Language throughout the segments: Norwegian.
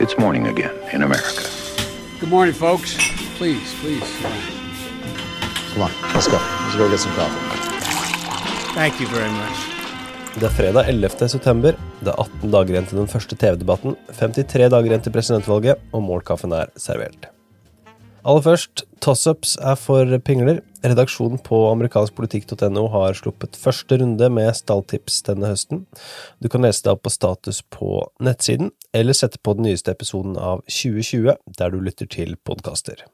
It's morning again in America. Good morning, folks. Please, please. Come on, let's go. Let's go get some coffee. Thank you very much. Det er fredag 11. september. Det er 18 dager igjen til den første TV-debatten, 53 dager igjen til presidentvalget, og målkaffen er servert. Aller først, toss-ups er for pingler. Redaksjonen på amerikanskpolitikk.no har sluppet første runde med stalltips denne høsten. Du kan lese det opp på status på nettsiden, eller sette på den nyeste episoden av 2020, der du lytter til podkaster.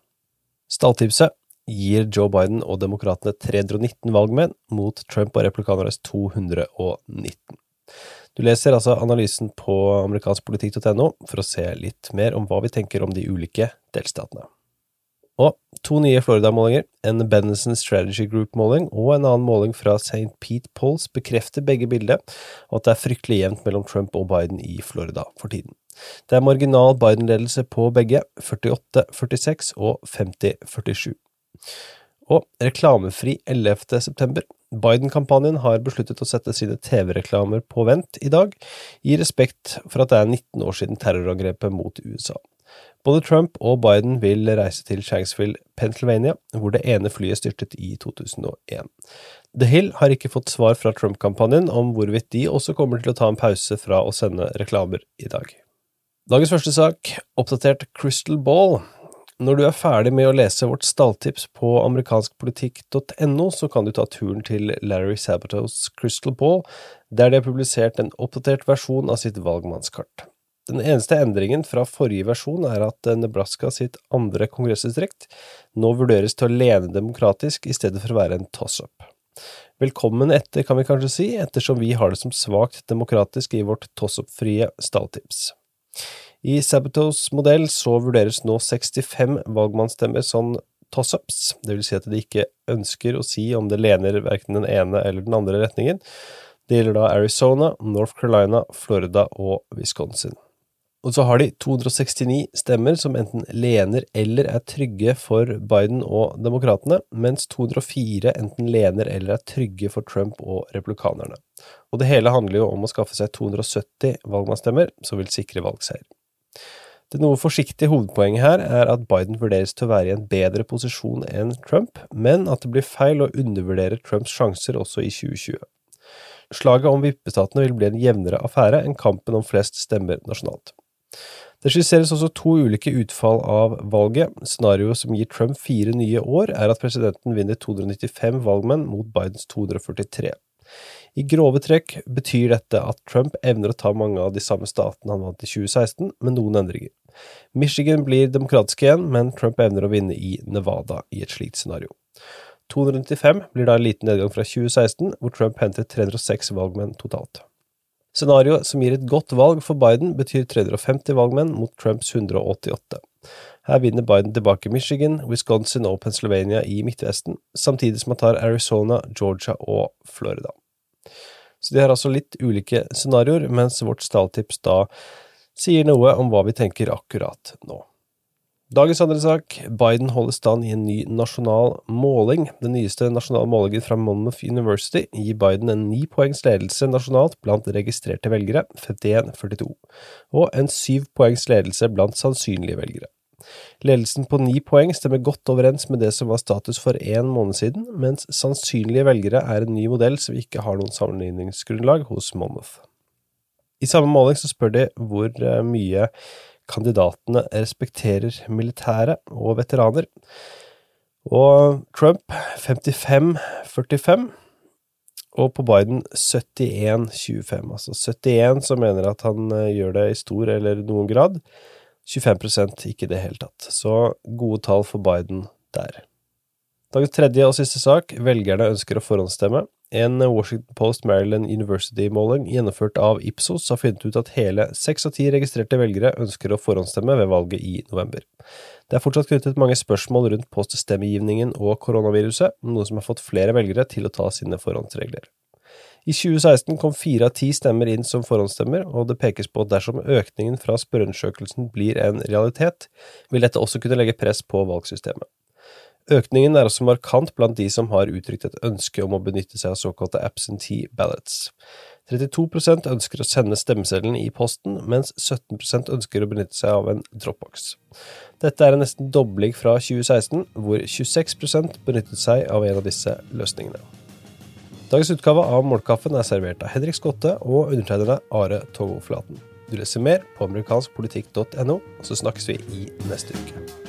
Stalltipset gir Joe Biden og demokratene 319 valgmenn mot Trump og replikanernes 219. Du leser altså analysen på amerikanskpolitikk.no for å se litt mer om hva vi tenker om de ulike delstatene. Og to nye Florida-målinger, en Benison Strategy Group-måling og en annen måling fra St. Pete Polls bekrefter begge bildet, og at det er fryktelig jevnt mellom Trump og Biden i Florida for tiden. Det er marginal Biden-ledelse på begge, 48-46 og 50-47. Og reklamefri 11. september. Biden-kampanjen har besluttet å sette sine TV-reklamer på vent i dag, i respekt for at det er 19 år siden terrorangrepet mot USA. Både Trump og Biden vil reise til Shanksville, Pennsylvania, hvor det ene flyet styrtet i 2001. The Hill har ikke fått svar fra Trump-kampanjen om hvorvidt de også kommer til å ta en pause fra å sende reklamer i dag. Dagens første sak, oppdatert Crystal Ball. Når du er ferdig med å lese vårt stalltips på amerikanskpolitikk.no, så kan du ta turen til Larry Sabatos Crystal Ball, der de har publisert en oppdatert versjon av sitt valgmannskart. Den eneste endringen fra forrige versjon er at Nebraska sitt andre kongressdistrikt nå vurderes til å lene demokratisk i stedet for å være en toss-up. Velkommen etter, kan vi kanskje si, ettersom vi har det som svakt demokratisk i vårt toss-up-frie stalltips. I Sabatos modell så vurderes nå 65 valgmannsstemmer som toss-ups, det vil si at de ikke ønsker å si om det lener verken den ene eller den andre retningen. Det gjelder da Arizona, North Carolina, Florida og Wisconsin. Og så har de 269 stemmer som enten lener eller er trygge for Biden og demokratene, mens 204 enten lener eller er trygge for Trump og republikanerne. Og det hele handler jo om å skaffe seg 270 valgmannsstemmer som vil sikre valgseier. Det noe forsiktige hovedpoenget her er at Biden vurderes til å være i en bedre posisjon enn Trump, men at det blir feil å undervurdere Trumps sjanser også i 2020. Slaget om vippestatene vil bli en jevnere affære enn kampen om flest stemmer nasjonalt. Det skisseres også to ulike utfall av valget. Scenarioet som gir Trump fire nye år, er at presidenten vinner 295 valgmenn mot Bidens 243. I grove trekk betyr dette at Trump evner å ta mange av de samme statene han vant i 2016, med noen endringer. Michigan blir demokratisk igjen, men Trump evner å vinne i Nevada i et slikt scenario. 295 blir da en liten nedgang fra 2016, hvor Trump henter 306 valgmenn totalt. Scenarioet som gir et godt valg for Biden, betyr 350 valgmenn mot Trumps 188. Her vinner Biden tilbake Michigan, Wisconsin og Pennsylvania i Midtvesten, samtidig som han tar Arizona, Georgia og Florida. Så de har altså litt ulike scenarioer, mens vårt stalltips da sier noe om hva vi tenker akkurat nå. Dagens andre sak. Biden holder stand i en ny nasjonal måling. Den nyeste nasjonale målingen fra Monmouth University gir Biden en ni poengs ledelse nasjonalt blant registrerte velgere, 51-42, og en syv poengs ledelse blant sannsynlige velgere. Ledelsen på ni poeng stemmer godt overens med det som var status for én måned siden, mens sannsynlige velgere er en ny modell som ikke har noen sammenligningsgrunnlag hos Monmouth. I samme måling så spør de hvor eh, mye kandidatene respekterer militære og veteraner. Og Trump 55-45, og på Biden 71-25. Altså 71 som mener at han eh, gjør det i stor eller noen grad, 25 ikke i det hele tatt. Så gode tall for Biden der. Dagens tredje og siste sak, velgerne ønsker å forhåndsstemme. En Washington Post Maryland University-måling gjennomført av Ipsos har funnet ut at hele seks av ti registrerte velgere ønsker å forhåndsstemme ved valget i november. Det er fortsatt knyttet mange spørsmål rundt poststemmegivningen og koronaviruset, noe som har fått flere velgere til å ta sine forhåndsregler. I 2016 kom fire av ti stemmer inn som forhåndsstemmer, og det pekes på at dersom økningen fra spørreundersøkelsen blir en realitet, vil dette også kunne legge press på valgsystemet. Økningen er også markant blant de som har uttrykt et ønske om å benytte seg av såkalte absentee ballots. 32% ønsker å sende stemmeseddelen i posten, mens 17% ønsker å benytte seg av en dropbox. Dette er en nesten dobling fra 2016, hvor 26% benyttet seg av en av disse løsningene. Dagens utgave av Målkaffen er servert av Henrik Skotte og undertegnede Are Togoflaten. Du leser mer på amerikanskpolitikk.no, og så snakkes vi i neste uke.